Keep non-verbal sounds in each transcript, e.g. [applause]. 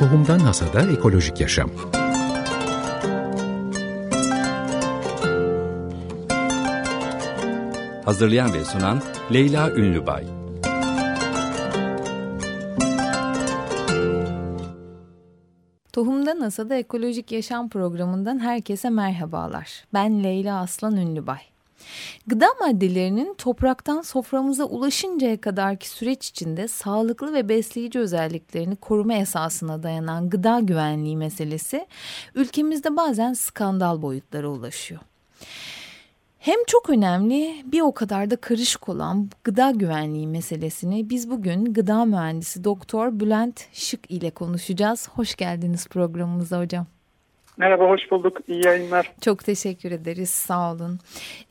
Tohumdan Hasada Ekolojik Yaşam Hazırlayan ve sunan Leyla Ünlübay Tohumdan Hasada Ekolojik Yaşam programından herkese merhabalar. Ben Leyla Aslan Ünlübay. Gıda maddelerinin topraktan soframıza ulaşıncaya kadarki süreç içinde sağlıklı ve besleyici özelliklerini koruma esasına dayanan gıda güvenliği meselesi ülkemizde bazen skandal boyutlara ulaşıyor. Hem çok önemli bir o kadar da karışık olan gıda güvenliği meselesini biz bugün gıda mühendisi Doktor Bülent Şık ile konuşacağız. Hoş geldiniz programımıza hocam. Merhaba, hoş bulduk. İyi yayınlar. Çok teşekkür ederiz, sağ olun.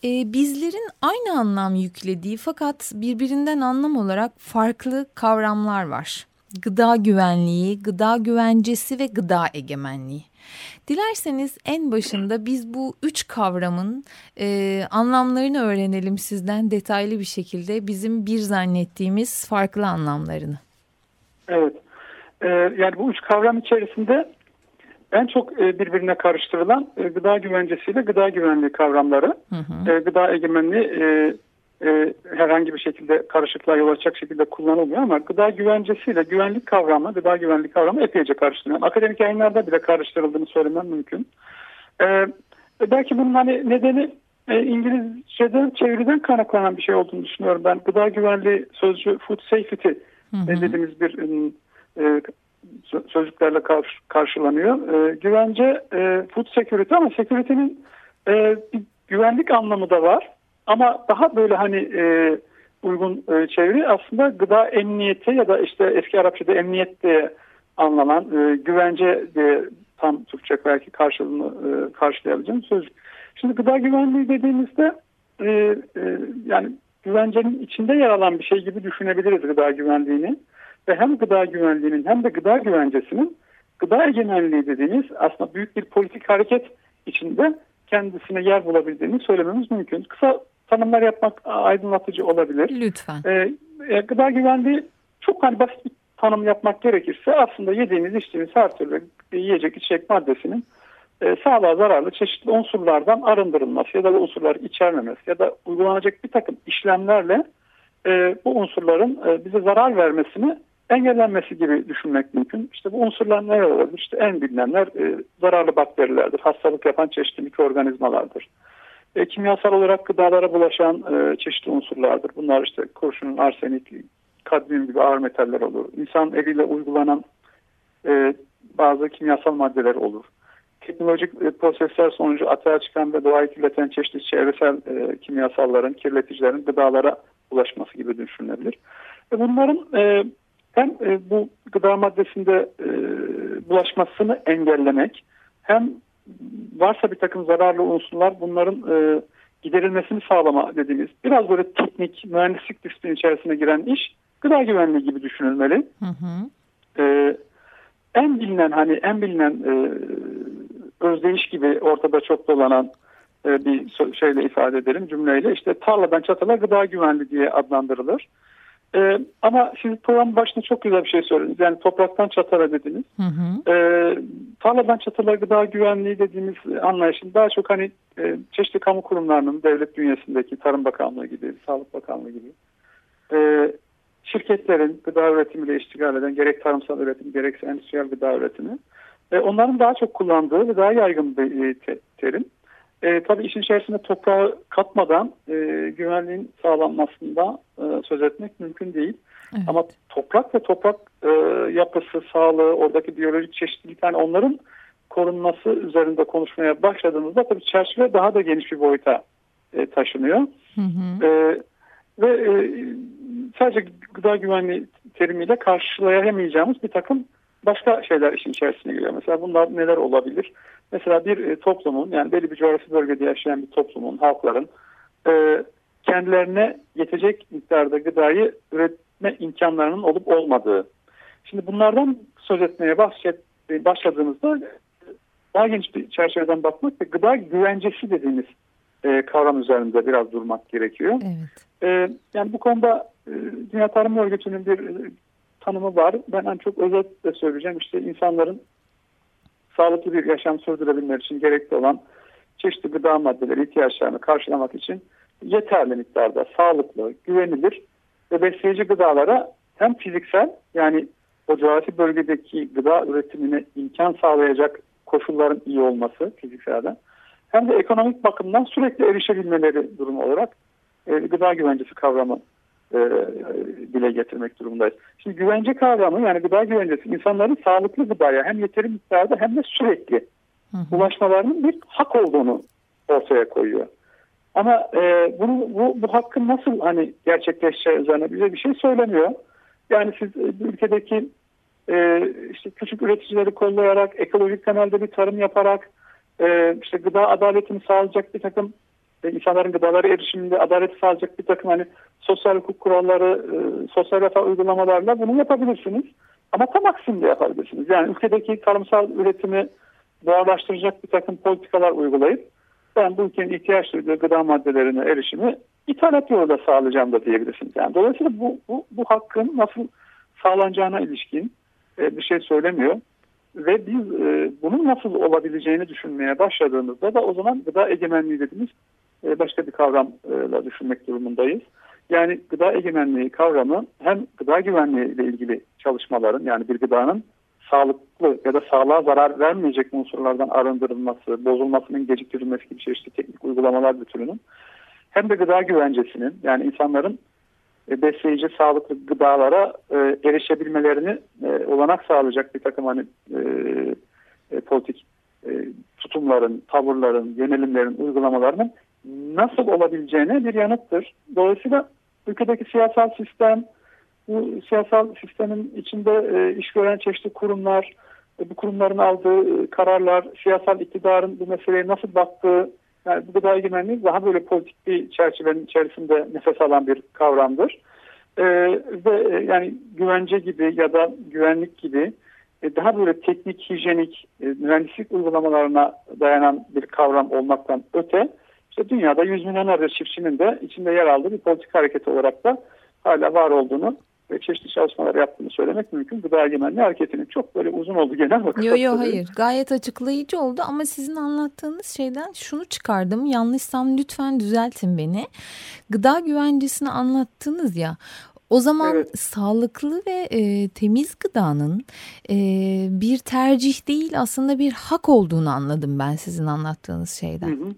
Ee, bizlerin aynı anlam yüklediği fakat birbirinden anlam olarak farklı kavramlar var. Gıda güvenliği, gıda güvencesi ve gıda egemenliği. Dilerseniz en başında biz bu üç kavramın e, anlamlarını öğrenelim sizden detaylı bir şekilde bizim bir zannettiğimiz farklı anlamlarını. Evet, ee, yani bu üç kavram içerisinde en çok e, birbirine karıştırılan e, gıda güvencesiyle gıda güvenliği kavramları. Hı hı. E, gıda egemenliği herhangi bir şekilde karışıklığa yol açacak şekilde kullanılmıyor ama gıda güvencesiyle güvenlik kavramı, gıda güvenlik kavramı epeyce karıştırılıyor. Akademik yayınlarda bile karıştırıldığını söylemem mümkün. Belki bunun hani nedeni İngilizce'den çeviriden kaynaklanan bir şey olduğunu düşünüyorum. Ben gıda güvenliği sözcüğü food safety hı hı. dediğimiz bir e, sözcüklerle karş, karşılanıyor. E, güvence e, food security ama security'nin e, bir güvenlik anlamı da var. Ama daha böyle hani e, uygun e, çeviri aslında gıda emniyeti ya da işte eski Arapçada emniyet diye anlanan e, güvence diye tam Türkçe belki karşılığını e, karşılayabileceğim sözcük. Şimdi gıda güvenliği dediğimizde e, e, yani güvencenin içinde yer alan bir şey gibi düşünebiliriz gıda güvenliğini. Ve hem gıda güvenliğinin hem de gıda güvencesinin gıda egemenliği dediğimiz aslında büyük bir politik hareket içinde kendisine yer bulabildiğini söylememiz mümkün. Kısa tanımlar yapmak aydınlatıcı olabilir. Lütfen. Ee, e, gıda güvenliği çok hani basit bir tanım yapmak gerekirse aslında yediğimiz içtiğimiz her türlü yiyecek içecek maddesinin e, sağlığa zararlı çeşitli unsurlardan arındırılması ya da bu unsurları içermemesi ya da uygulanacak bir takım işlemlerle e, bu unsurların e, bize zarar vermesini engellenmesi gibi düşünmek mümkün. İşte bu unsurlar neler olabilir? İşte en bilinenler e, zararlı bakterilerdir, hastalık yapan çeşitli mikroorganizmalardır. E, kimyasal olarak gıdalara bulaşan e, çeşitli unsurlardır. Bunlar işte kurşun, arsenik, kadmiyum gibi ağır metaller olur. İnsan eliyle uygulanan e, bazı kimyasal maddeler olur. Teknolojik e, prosesler sonucu atığa çıkan ve doğayı kirleten çeşitli çevresel e, kimyasalların, kirleticilerin gıdalara ulaşması gibi düşünülebilir. E, bunların e, hem e, bu gıda maddesinde e, bulaşmasını engellemek hem varsa bir takım zararlı unsurlar bunların e, giderilmesini sağlama dediğimiz biraz böyle teknik mühendislik disiplin içerisine giren iş gıda güvenliği gibi düşünülmeli. Hı hı. E, en bilinen hani en bilinen e, özdeyiş gibi ortada çok dolanan e, bir şeyle ifade edelim cümleyle işte tarladan çatala gıda güvenliği diye adlandırılır. Ee, ama siz programın başında çok güzel bir şey söylediniz. Yani topraktan çatala dediniz. Hı hı. Ee, tarladan çatala gıda güvenliği dediğimiz anlayışın daha çok hani e, çeşitli kamu kurumlarının devlet bünyesindeki Tarım Bakanlığı gibi, Sağlık Bakanlığı gibi e, şirketlerin gıda üretimiyle iştigal eden gerek tarımsal üretim gerekse endüstriyel gıda üretimi e, onların daha çok kullandığı ve daha yaygın bir e, terim. E, tabii işin içerisinde toprağı katmadan e, güvenliğin sağlanmasında e, söz etmek mümkün değil. Evet. Ama toprak ve toprak e, yapısı, sağlığı, oradaki biyolojik çeşitlilik yani onların korunması üzerinde konuşmaya başladığımızda tabii çerçeve daha da geniş bir boyuta e, taşınıyor. Hı hı. E, ve e, sadece gıda güvenliği terimiyle karşılayamayacağımız bir takım başka şeyler işin içerisine giriyor. Mesela bunlar neler olabilir? Mesela bir e, toplumun yani belli bir coğrafi bölgede yaşayan bir toplumun, halkların e, kendilerine yetecek miktarda gıdayı üretme imkanlarının olup olmadığı. Şimdi bunlardan söz etmeye başladığımızda daha geniş bir çerçeveden bakmak ve gıda güvencesi dediğimiz e, kavram üzerinde biraz durmak gerekiyor. Evet. E, yani bu konuda e, Dünya Tarım Örgütü'nün bir tanımı var. Ben en çok özetle söyleyeceğim. İşte insanların sağlıklı bir yaşam sürdürebilmeleri için gerekli olan çeşitli gıda maddeleri ihtiyaçlarını karşılamak için yeterli miktarda sağlıklı, güvenilir ve besleyici gıdalara hem fiziksel yani o coğrafi bölgedeki gıda üretimine imkan sağlayacak koşulların iyi olması fizikselden hem de ekonomik bakımdan sürekli erişebilmeleri durumu olarak e, gıda güvencesi kavramı e, dile getirmek durumundayız. Şimdi güvence kavramı yani gıda güvencesi insanların sağlıklı gıdaya hem yeteri miktarda hem de sürekli hı hı. ulaşmalarının bir hak olduğunu ortaya koyuyor. Ama e, bunu, bu, bu hakkın nasıl hani gerçekleşeceği üzerine bize bir şey söylemiyor. Yani siz e, ülkedeki e, işte küçük üreticileri kollayarak, ekolojik temelde bir tarım yaparak, e, işte gıda adaletini sağlayacak bir takım e, insanların gıdaları erişiminde adalet sağlayacak bir takım hani sosyal hukuk kuralları, e, sosyal refah uygulamalarla bunu yapabilirsiniz. Ama tam aksini de yapabilirsiniz. Yani ülkedeki tarımsal üretimi doğallaştıracak bir takım politikalar uygulayıp ben bu ülkenin ihtiyaç duyduğu gıda maddelerine erişimi ithalat yoluyla sağlayacağım da diyebilirsiniz. Yani dolayısıyla bu, bu, bu hakkın nasıl sağlanacağına ilişkin e, bir şey söylemiyor. Ve biz e, bunun nasıl olabileceğini düşünmeye başladığımızda da o zaman gıda egemenliği dediğimiz e, başka bir kavramla düşünmek durumundayız. Yani gıda egemenliği kavramı hem gıda güvenliği ile ilgili çalışmaların yani bir gıdanın sağlıklı ya da sağlığa zarar vermeyecek unsurlardan arındırılması, bozulmasının geciktirilmesi gibi çeşitli teknik uygulamalar bütününün hem de gıda güvencesinin yani insanların e, besleyici sağlıklı gıdalara e, erişebilmelerini e, olanak sağlayacak bir takım hani e, e, politik e, tutumların, tavırların, yönelimlerin, uygulamalarının nasıl olabileceğine bir yanıttır. Dolayısıyla ülkedeki siyasal sistem, bu siyasal sistemin içinde e, iş gören çeşitli kurumlar, e, bu kurumların aldığı e, kararlar, siyasal iktidarın bu meseleye nasıl baktığı, yani bu gıda egemenliği daha böyle politik bir çerçevenin içerisinde nefes alan bir kavramdır. E, ve e, yani güvence gibi ya da güvenlik gibi daha böyle teknik, hijyenik, mühendislik uygulamalarına dayanan bir kavram olmaktan öte, işte dünyada yüz milyonlarca çiftçinin de içinde yer aldığı bir politik hareket olarak da hala var olduğunu ve çeşitli çalışmalar yaptığını söylemek mümkün. Gıda egemenliği hareketinin çok böyle uzun oldu genel bakımdan. Yok yok hayır gayet açıklayıcı oldu ama sizin anlattığınız şeyden şunu çıkardım. Yanlışsam lütfen düzeltin beni. Gıda güvencesini anlattınız ya o zaman evet. sağlıklı ve e, temiz gıdanın e, bir tercih değil aslında bir hak olduğunu anladım ben sizin anlattığınız şeyden. Hı hı.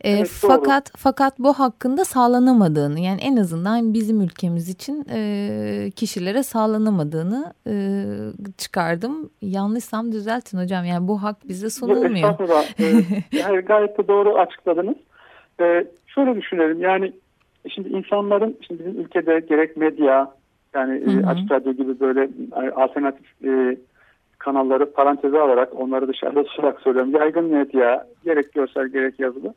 E, evet, fakat doğru. fakat bu hakkında sağlanamadığını yani en azından bizim ülkemiz için e, kişilere sağlanamadığını e, çıkardım. Yanlışsam düzeltin hocam yani bu hak bize sunulmuyor. Estağfurullah. ee, [laughs] gayet de doğru açıkladınız. Ee, şöyle düşünelim yani e şimdi insanların şimdi bizim ülkede gerek medya yani hı hı. açık radyo gibi böyle alternatif e, kanalları paranteze alarak onları dışarıda tutarak söylüyorum. Yaygın medya gerek görsel gerek yazılı.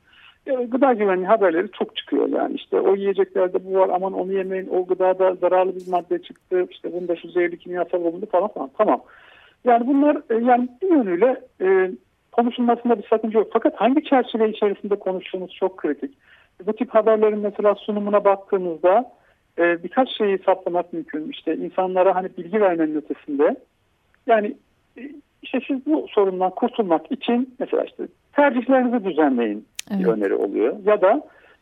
E, gıda güvenliği haberleri çok çıkıyor yani işte o yiyeceklerde bu var aman onu yemeyin o gıdada zararlı bir madde çıktı işte bunda şu zehirli kimyasal bulundu falan falan tamam. Yani bunlar e, yani bir yönüyle e, konuşulmasında bir sakınca yok. Fakat hangi çerçeve içerisinde konuştuğumuz çok kritik bu tip haberlerin mesela sunumuna baktığımızda e, birkaç şeyi saptamak mümkün. İşte insanlara hani bilgi vermenin ötesinde yani e, işte siz bu sorundan kurtulmak için mesela işte tercihlerinizi düzenleyin evet. bir öneri oluyor. Ya da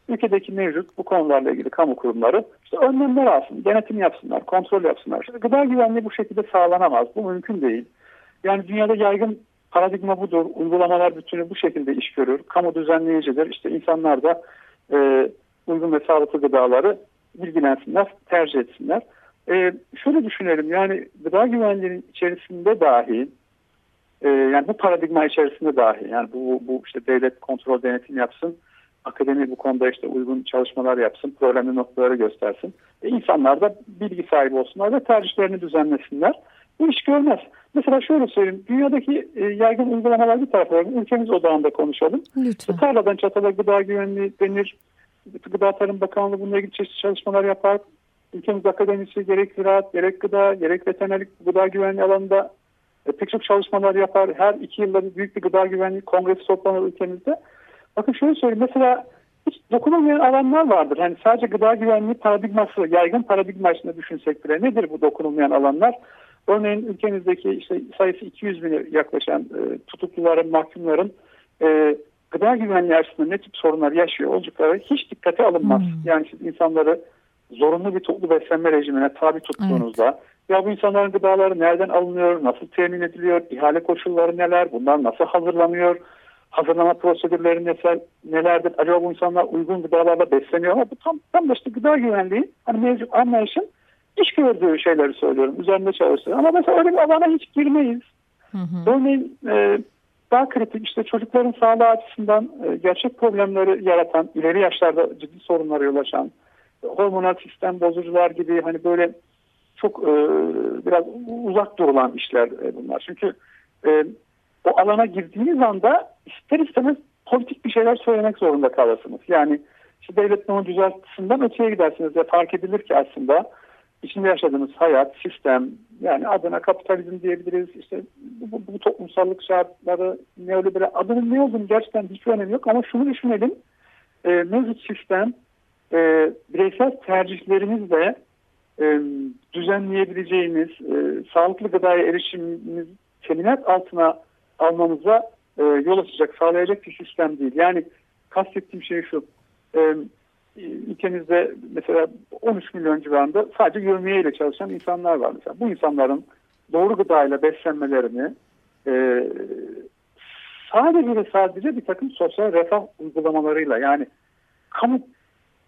ülkedeki mevcut bu konularla ilgili kamu kurumları işte önlemler alsın, denetim yapsınlar, kontrol yapsınlar. Şimdi gıda güvenliği bu şekilde sağlanamaz. Bu mümkün değil. Yani dünyada yaygın paradigma budur. Uygulamalar bütünü bu şekilde iş görür. Kamu düzenleyicidir. İşte insanlar da e, uygun ve sağlıklı gıdaları bilgilensinler, tercih etsinler. E, şöyle düşünelim yani gıda güvenliğinin içerisinde dahi e, yani bu paradigma içerisinde dahi yani bu, bu işte devlet kontrol denetim yapsın, akademi bu konuda işte uygun çalışmalar yapsın, problemli noktaları göstersin. E, insanlar da bilgi sahibi olsunlar ve tercihlerini düzenlesinler. Bu iş görmez. Mesela şöyle söyleyeyim. Dünyadaki e, yaygın uygulamalar bir tarafa ülkemiz odağında konuşalım. Lütfen. Tarladan çatala gıda güvenliği denir. Gıda Tarım Bakanlığı bununla ilgili çeşitli çalışmalar yapar. Ülkemiz akademisi gerek ziraat, gerek gıda, gerek veterinerlik gıda güvenliği alanında e, pek çok çalışmalar yapar. Her iki yılda bir büyük bir gıda güvenliği kongresi toplanır ülkemizde. Bakın şöyle söyleyeyim. Mesela hiç dokunulmayan alanlar vardır. Hani sadece gıda güvenliği paradigması, yaygın paradigma içinde düşünsek bile nedir bu dokunulmayan alanlar? Örneğin ülkemizdeki işte sayısı 200 bine yaklaşan e, tutukluların, mahkumların e, gıda güvenliği açısından ne tip sorunlar yaşıyor oldukları hiç dikkate alınmaz. Hmm. Yani siz insanları zorunlu bir toplu beslenme rejimine tabi tuttuğunuzda evet. ya bu insanların gıdaları nereden alınıyor, nasıl temin ediliyor, ihale koşulları neler, bunlar nasıl hazırlanıyor, hazırlama prosedürleri neler, nelerdir, acaba bu insanlar uygun gıdalarla besleniyor ama bu tam, tam da işte gıda güvenliği hani mevcut anlayışın iş gördüğü şeyleri söylüyorum, üzerinde çalışıyor. Ama mesela öyle bir alana hiç girmeyiz. Hı hı. Örneğin e, daha kritik işte çocukların sağlığı açısından e, gerçek problemleri yaratan, ileri yaşlarda ciddi sorunlara yol açan, hormonal sistem bozucular gibi hani böyle çok e, biraz uzak durulan işler e, bunlar. Çünkü e, o alana girdiğiniz anda ister istemez politik bir şeyler söylemek zorunda kalırsınız. Yani işte devlet bunu düzeltisinden öteye gidersiniz ve fark edilir ki aslında içinde yaşadığımız hayat, sistem yani adına kapitalizm diyebiliriz. İşte bu, bu, bu toplumsallık şartları neoliberal adının ne olduğunu gerçekten hiçbir önemi yok ama şunu düşünelim. E, mevcut sistem e, bireysel tercihlerimizle e, düzenleyebileceğimiz e, sağlıklı gıdaya erişimimiz teminat altına almamıza e, yol açacak, sağlayacak bir sistem değil. Yani kastettiğim şey şu. E, ülkemizde mesela 13 milyon civarında sadece yövmiye çalışan insanlar var. Mesela bu insanların doğru gıdayla beslenmelerini e, sadece sadece bir takım sosyal refah uygulamalarıyla yani kamu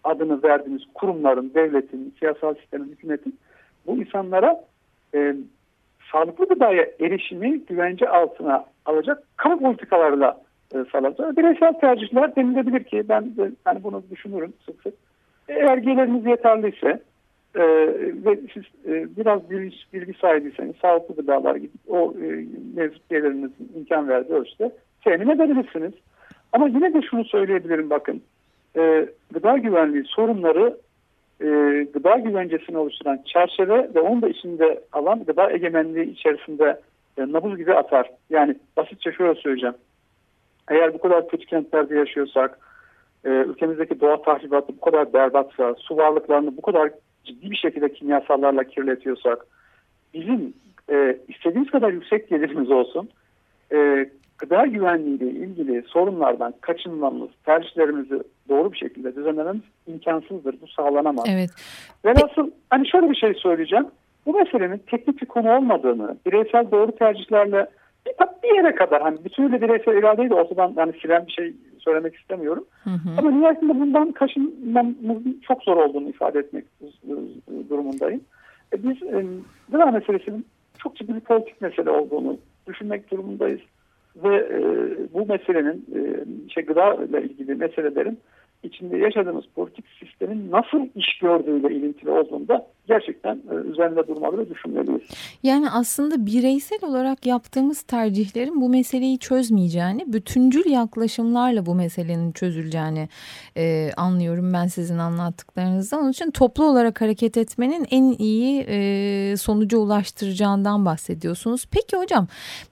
adını verdiğimiz kurumların, devletin, siyasal sistemin, hükümetin bu insanlara e, sağlıklı gıdaya erişimi güvence altına alacak kamu politikalarıyla e, sağlayacak. Bireysel tercihler denilebilir ki ben yani bunu düşünürüm sık sık. Eğer geliriniz yeterliyse e, ve siz e, biraz bilgi, bilgi sahibiyseniz sağlıklı gıdalar gibi o e, mevcut gelirinizin imkan verdiği ölçüde temin edebilirsiniz. Ama yine de şunu söyleyebilirim bakın e, gıda güvenliği sorunları e, gıda güvencesini oluşturan çerçeve ve onun da içinde alan gıda egemenliği içerisinde e, nabız gibi atar. Yani basitçe şöyle söyleyeceğim. Eğer bu kadar kötü kentlerde yaşıyorsak, e, ülkemizdeki doğa tahribatı bu kadar berbatsa, su varlıklarını bu kadar ciddi bir şekilde kimyasallarla kirletiyorsak, bizim e, istediğimiz kadar yüksek gelirimiz olsun, e, gıda güvenliği ile ilgili sorunlardan kaçınmamız, tercihlerimizi doğru bir şekilde düzenlememiz imkansızdır. Bu sağlanamaz. Evet. Ve nasıl hani şöyle bir şey söyleyeceğim. Bu meselenin teknik bir konu olmadığını, bireysel doğru tercihlerle bir, bir yere kadar hani bütünüyle bireysel iradeyi de ortadan yani silen bir şey söylemek istemiyorum. Hı hı. Ama nihayetinde bundan kaçınmamızın çok zor olduğunu ifade etmek durumundayım. E biz e, gıda meselesinin çok ciddi bir politik mesele olduğunu düşünmek durumundayız ve e, bu meselenin e, şey gıda ile ilgili meselelerin içinde yaşadığımız politik sistemin nasıl iş gördüğüyle ilintili olduğunda gerçekten e, üzerinde durmalı ve düşünmeliyiz. Yani aslında bireysel olarak yaptığımız tercihlerin bu meseleyi çözmeyeceğini, bütüncül yaklaşımlarla bu meselenin çözüleceğini e, anlıyorum ben sizin anlattıklarınızdan. Onun için toplu olarak hareket etmenin en iyi e, sonuca ulaştıracağından bahsediyorsunuz. Peki hocam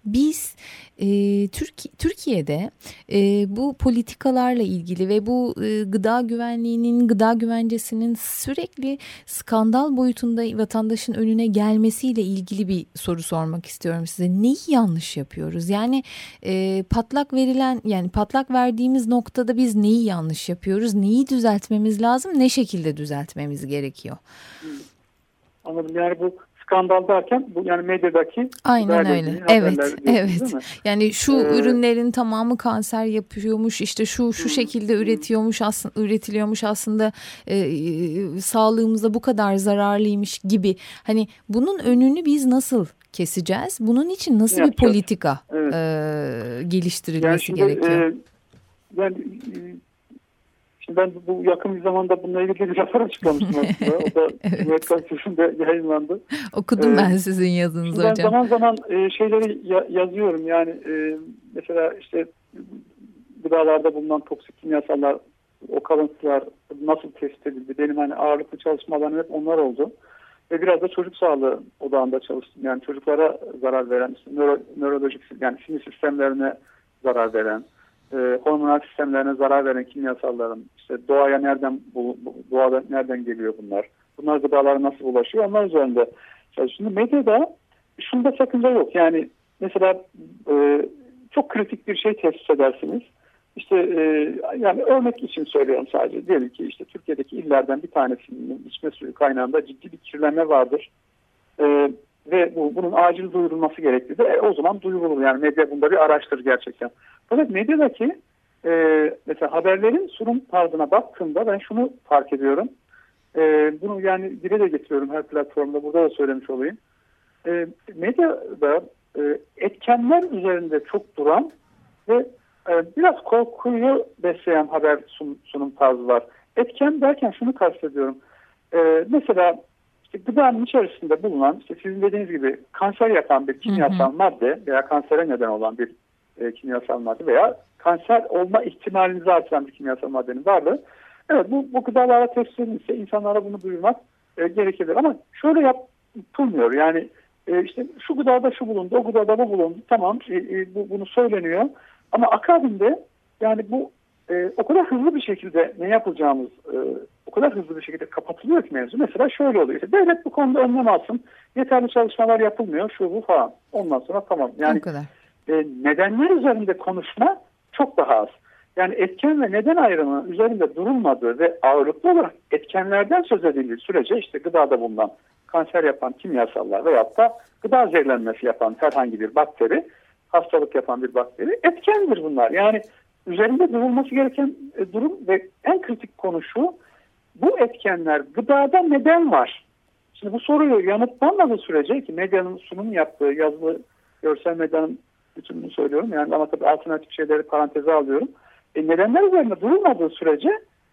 biz e, Türkiye, Türkiye'de e, bu politikalarla ilgili ve bu e, gıda güvenliğinin, gıda güvencesinin sürekli skandal boyutunda vatandaşın önüne gelmesiyle ilgili bir soru sormak istiyorum size. Neyi yanlış yapıyoruz? Yani e, patlak verilen, yani patlak verdiğimiz noktada biz neyi yanlış yapıyoruz? Neyi düzeltmemiz lazım? Ne şekilde düzeltmemiz gerekiyor? Anladım. Yani bu skandal derken bu yani medyadaki Aynen öyle. Evet. Evet. Yani şu ee, ürünlerin tamamı kanser yapıyormuş. işte şu şu şekilde üretiyormuş aslında üretiliyormuş aslında e, e, sağlığımıza bu kadar zararlıymış gibi. Hani bunun önünü biz nasıl keseceğiz? Bunun için nasıl bir politika evet. e, geliştirilmesi yani şimdi, gerekiyor? E, yani Şimdi ben bu yakın bir zamanda bununla ilgili bir rapor açıklamıştım [laughs] aslında. O da evet. Cumhuriyet Gazetesi'nde yayınlandı. Okudum ee, ben sizin yazınızı hocam. Ben zaman zaman e, şeyleri ya, yazıyorum. Yani e, mesela işte gıdalarda bulunan toksik kimyasallar, o kalıntılar nasıl tespit edildi? Benim hani ağırlıklı çalışmalarım hep onlar oldu. Ve biraz da çocuk sağlığı odağında çalıştım. Yani çocuklara zarar veren, işte nöro, nörolojik yani sinir sistemlerine zarar veren, e, hormonal sistemlerine zarar veren kimyasalların işte doğaya nereden bu, doğada nereden geliyor bunlar? Bunlar gıdalara nasıl ulaşıyor? Onlar üzerinde çalışıyor. Şimdi medyada şunda sakınca yok. Yani mesela e, çok kritik bir şey tesis edersiniz. İşte e, yani örnek için söylüyorum sadece. Diyelim ki işte Türkiye'deki illerden bir tanesinin içme suyu kaynağında ciddi bir kirlenme vardır. E, ve bu, bunun acil duyurulması gerektiği de e, o zaman duyurulur. Yani medya bunda bir araştır gerçekten. Fakat medyadaki e, mesela haberlerin sunum tarzına baktığımda ben şunu fark ediyorum. E, bunu yani dile de getiriyorum her platformda. Burada da söylemiş olayım. E, medyada e, etkenler üzerinde çok duran ve e, biraz korkuyu besleyen haber sun, sunum tarzı var. Etken derken şunu kastediyorum. E, mesela işte gıdanın içerisinde bulunan işte sizin dediğiniz gibi kanser yapan bir kimyasal madde veya kansere neden olan bir e, kimyasal madde veya kanser olma ihtimalinizi artıran bir kimyasal maddenin varlığı. Evet bu, bu gıdalara test edilmişse insanlara bunu duyurmak e, gerekebilir. Ama şöyle yapılmıyor. Yani e, işte şu gıdada şu bulundu, o gıdada bu bulundu. Tamam e, e, bu, bunu söyleniyor. Ama akabinde yani bu e, o kadar hızlı bir şekilde ne yapacağımız e, o kadar hızlı bir şekilde kapatılıyor ki mevzu. Mesela şöyle oluyor. İşte devlet bu konuda önlem alsın. Yeterli çalışmalar yapılmıyor. Şu bu falan. Ondan sonra tamam. Yani e, nedenler üzerinde konuşma çok daha az. Yani etken ve neden ayrımı üzerinde durulmadığı ve ağırlıklı olarak etkenlerden söz edildiği sürece işte gıdada bulunan kanser yapan kimyasallar veyahut da gıda zehirlenmesi yapan herhangi bir bakteri, hastalık yapan bir bakteri etkendir bunlar. Yani üzerinde durulması gereken e, durum ve en kritik konu şu, bu etkenler gıdada neden var? Şimdi bu soruyu yanıtlanmadığı sürece ki medyanın sunum yaptığı yazılı görsel medyanın bütününü söylüyorum. Yani ama tabii alternatif şeyleri paranteze alıyorum. E, nedenler üzerinde durulmadığı sürece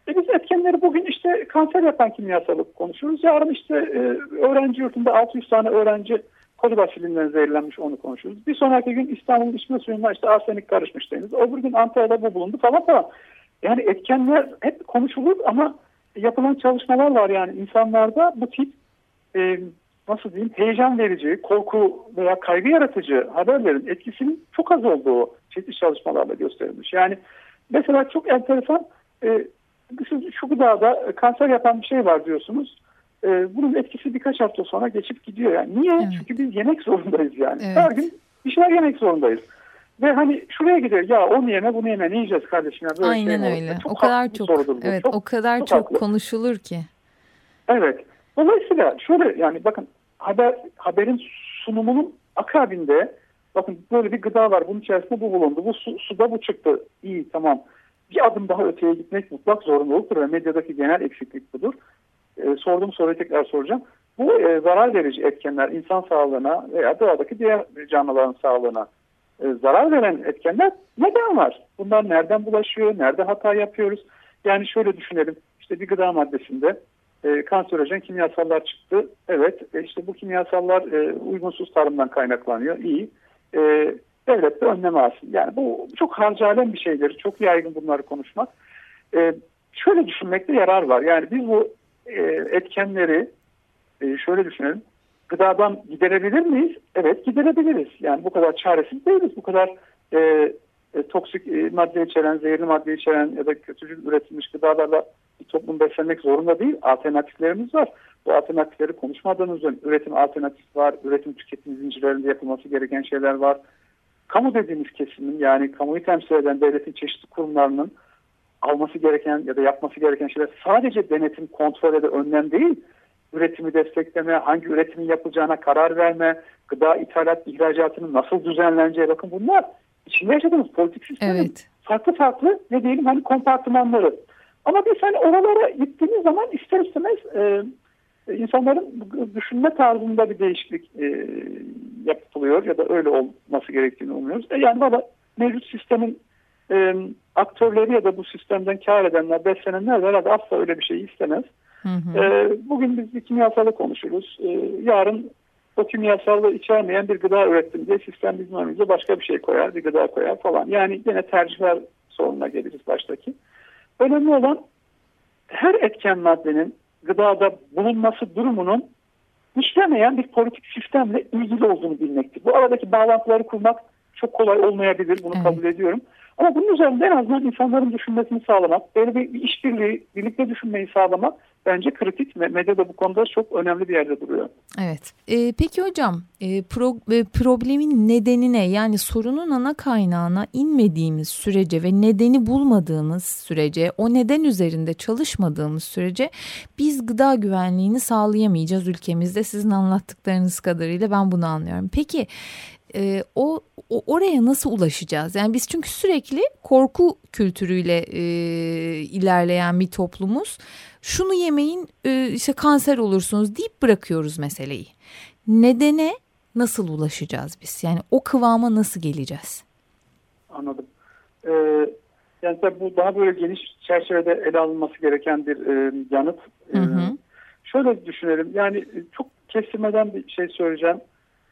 e, biz etkenleri bugün işte kanser yapan kimyasalı konuşuyoruz. Yarın işte e, öğrenci yurtunda 600 tane öğrenci kolibasilinden zehirlenmiş onu konuşuyoruz. Bir sonraki gün İstanbul'un içme suyunda işte arsenik karışmış deniz. Öbür gün Antalya'da bu bulundu falan falan. Yani etkenler hep konuşulur ama yapılan çalışmalar var yani insanlarda bu tip e, nasıl diyeyim heyecan verici, korku veya kaygı yaratıcı haberlerin etkisinin çok az olduğu çeşitli çalışmalarla gösterilmiş. Yani mesela çok enteresan e, siz şu gıdada kanser yapan bir şey var diyorsunuz. E, bunun etkisi birkaç hafta sonra geçip gidiyor. Yani niye? Evet. Çünkü biz yemek zorundayız yani. Evet. Her gün bir şeyler yemek zorundayız. Ve hani şuraya gidiyor ya onu yeme bunu yeme ne yiyeceğiz kardeşim böyle Aynen şey öyle. Çok o kadar çok evet çok, o kadar çok, çok konuşulur ki. Evet. Dolayısıyla şöyle yani bakın haber haberin sunumunun akabinde bakın böyle bir gıda var bunun içerisinde bu bulundu. Bu su, suda bu çıktı. İyi tamam. Bir adım daha öteye gitmek mutlak zorunluluktur ve medyadaki genel eksiklik budur. E, sorduğum soruyu tekrar soracağım. Bu e, zarar verici etkenler insan sağlığına veya doğadaki diğer canlıların sağlığına e, zarar veren etkenler neden var? Bunlar nereden bulaşıyor? Nerede hata yapıyoruz? Yani şöyle düşünelim. İşte bir gıda maddesinde e, kanserojen kimyasallar çıktı. Evet e, işte bu kimyasallar e, uygunsuz tarımdan kaynaklanıyor. İyi. E, devlet de önlem alsın. Yani bu çok harcalen bir şeydir. Çok yaygın bunları konuşmak. Şöyle düşünmekte yarar var. Yani biz bu etkenleri şöyle düşünelim. Gıdadan giderebilir miyiz? Evet giderebiliriz. Yani bu kadar çaresiz değiliz. Bu kadar e, toksik e, madde içeren, zehirli madde içeren ya da kötücül üretilmiş gıdalarla bir toplum beslenmek zorunda değil. Alternatiflerimiz var. Bu alternatifleri konuşmadığımız üzere üretim alternatif var. Üretim tüketim zincirlerinde yapılması gereken şeyler var. Kamu dediğimiz kesimin yani kamuyu temsil eden devletin çeşitli kurumlarının alması gereken ya da yapması gereken şeyler sadece denetim, kontrol ya da önlem değil. Üretimi destekleme, hangi üretimin yapılacağına karar verme, gıda ithalat ihracatının nasıl düzenleneceği bakın bunlar içinde yaşadığımız politik sistemin evet. farklı farklı ne diyelim hani kompartımanları. Ama biz hani oralara gittiğimiz zaman ister istemez e, insanların düşünme tarzında bir değişiklik e, yapılıyor ya da öyle olması gerektiğini umuyoruz. E, yani valla mevcut sistemin e, aktörleri ya da bu sistemden kar edenler, beslenenler herhalde asla öyle bir şey istemez. Hı hı. E, bugün biz bir kimyasalı konuşuruz. E, yarın o kimyasallı içermeyen bir gıda ürettim diye sistem bizim önümüze başka bir şey koyar, bir gıda koyar falan. Yani yine tercihler sorununa geliriz baştaki. Önemli olan her etken maddenin gıdada bulunması durumunun işlemeyen bir politik sistemle ilgili olduğunu bilmektir. Bu aradaki bağlantıları kurmak çok kolay olmayabilir. Bunu evet. kabul ediyorum. Ama bunun üzerinde en azından insanların düşünmesini sağlamak, böyle bir işbirliği, birlikte düşünmeyi sağlamak bence kritik. Medya da bu konuda çok önemli bir yerde duruyor. Evet. Ee, peki hocam e, pro, e, problemin nedenine yani sorunun ana kaynağına inmediğimiz sürece ve nedeni bulmadığımız sürece o neden üzerinde çalışmadığımız sürece biz gıda güvenliğini sağlayamayacağız ülkemizde sizin anlattıklarınız kadarıyla ben bunu anlıyorum. Peki e, o, o oraya nasıl ulaşacağız? Yani biz çünkü sürekli korku kültürüyle e, ilerleyen bir toplumuz. Şunu yemeyin e, işte kanser olursunuz deyip bırakıyoruz meseleyi. Nedene nasıl ulaşacağız biz? Yani o kıvama nasıl geleceğiz? Anladım. Ee, yani tabii bu daha böyle geniş çerçevede ele alınması gereken bir e, yanıt. Hı hı. Ee, şöyle düşünelim. Yani çok kestirmeden bir şey söyleyeceğim.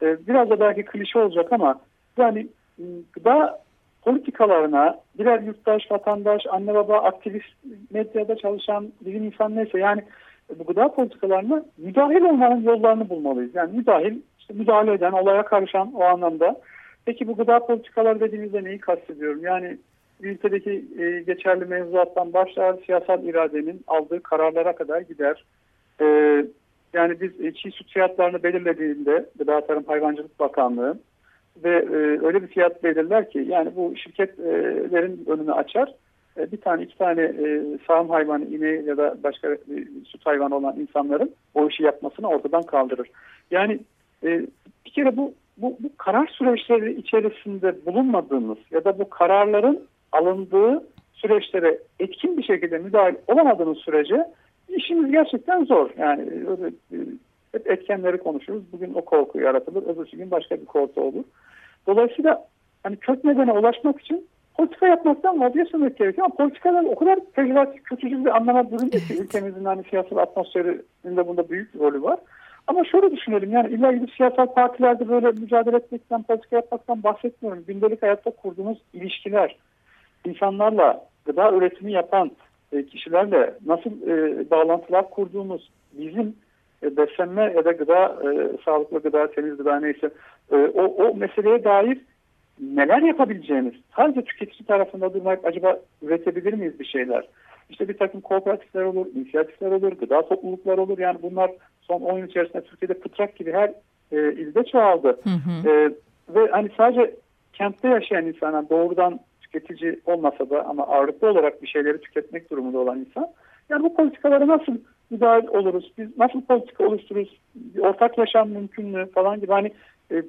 Ee, biraz da belki klişe olacak ama yani ıı, gıda politikalarına birer yurttaş, vatandaş, anne baba, aktivist, medyada çalışan bilim insan neyse yani bu gıda politikalarına müdahil olmanın yollarını bulmalıyız. Yani müdahil, işte müdahale eden, olaya karışan o anlamda. Peki bu gıda politikaları dediğimizde neyi kastediyorum? Yani ülkedeki e, geçerli mevzuattan başlar, siyasal iradenin aldığı kararlara kadar gider. E, yani biz e, çiğ süt fiyatlarını belirlediğinde Gıda Tarım Hayvancılık Bakanlığı ve e, öyle bir fiyat belirler ki yani bu şirketlerin önünü açar. E, bir tane iki tane e, sağım hayvanı ineği ya da başka bir süt hayvanı olan insanların o işi yapmasını ortadan kaldırır. Yani e, bir kere bu, bu, bu karar süreçleri içerisinde bulunmadığımız ya da bu kararların alındığı süreçlere etkin bir şekilde müdahil olamadığımız sürece işimiz gerçekten zor. Yani öyle, e, hep etkenleri konuşuruz. Bugün o korku yaratılır, öbürsü gün başka bir korku olur. Dolayısıyla hani kök nedene ulaşmak için politika yapmaktan vazgeçmemek gerekiyor. Ama politikalar o kadar pejoratif, kötücül bir anlama büründü ki ülkemizin hani siyasal atmosferinde bunda büyük bir rolü var. Ama şöyle düşünelim yani illa gidip siyasal partilerde böyle mücadele etmekten, politika yapmaktan bahsetmiyorum. Gündelik hayatta kurduğumuz ilişkiler, insanlarla gıda üretimi yapan e, kişilerle nasıl e, bağlantılar kurduğumuz, bizim e, beslenme ya da gıda, e, sağlıklı gıda, temiz gıda neyse e, o, o meseleye dair neler yapabileceğimiz, sadece tüketici tarafında durmak acaba üretebilir miyiz bir şeyler? İşte bir takım kooperatifler olur, inisiyatifler olur, gıda topluluklar olur. Yani bunlar son 10 yıl içerisinde Türkiye'de pıtrak gibi her e, ilde çoğaldı. Hı hı. E, ve hani sadece kentte yaşayan insanlar doğrudan tüketici olmasa da ama ağırlıklı olarak bir şeyleri tüketmek durumunda olan insan. Yani bu politikalara nasıl müdahil oluruz? Biz nasıl politika oluştururuz? Bir ortak yaşam mümkün mü falan gibi hani e,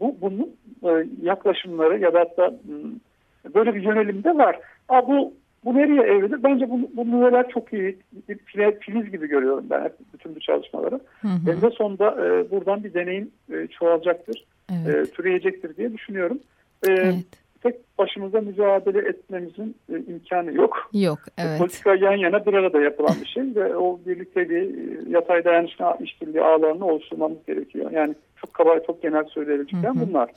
bu bunun e, yaklaşımları ya da hatta hmm, böyle bir yönelim de var. Aa, bu bu nereye evrilir? Bence bu, bu nüveler çok iyi. Bir filiz gibi görüyorum ben hep bütün bu çalışmaları. Hı hı. En de sonunda e, buradan bir deneyim e, çoğalacaktır. Evet. E, türeyecektir diye düşünüyorum. E, evet tek başımıza mücadele etmemizin e, imkanı yok. Yok, evet. Politika yan yana bir arada yapılan bir şey ve o birlikte bir e, yatay dayanışma işbirliği ağlarını oluşturmamız gerekiyor. Yani çok kaba çok genel söyleyebileceğim bunlar.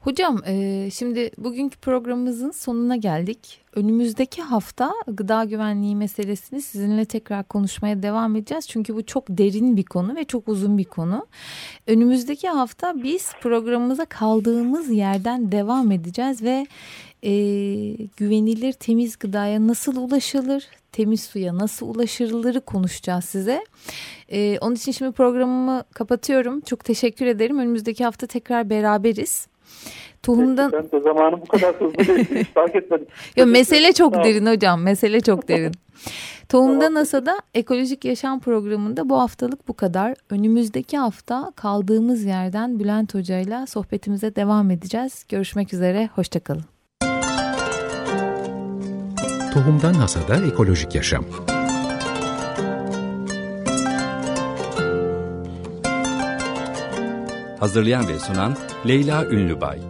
Hocam e, şimdi bugünkü programımızın sonuna geldik. Önümüzdeki hafta gıda güvenliği meselesini sizinle tekrar konuşmaya devam edeceğiz. Çünkü bu çok derin bir konu ve çok uzun bir konu. Önümüzdeki hafta biz programımıza kaldığımız yerden devam edeceğiz ve e, güvenilir temiz gıdaya nasıl ulaşılır, temiz suya nasıl ulaşılırı konuşacağız size. E, onun için şimdi programımı kapatıyorum. Çok teşekkür ederim. Önümüzdeki hafta tekrar beraberiz. Tohumdan... Ben de zamanı bu kadar hızlı değil. [laughs] fark etmedim. Yo, mesele çok derin hocam. Mesele çok derin. [laughs] Tohumda tamam. NASA'da Ekolojik Yaşam Programı'nda bu haftalık bu kadar. Önümüzdeki hafta kaldığımız yerden Bülent Hoca'yla sohbetimize devam edeceğiz. Görüşmek üzere, hoşçakalın. Tohumdan Hasada Ekolojik Yaşam Hazırlayan ve sunan Leyla Ünlübay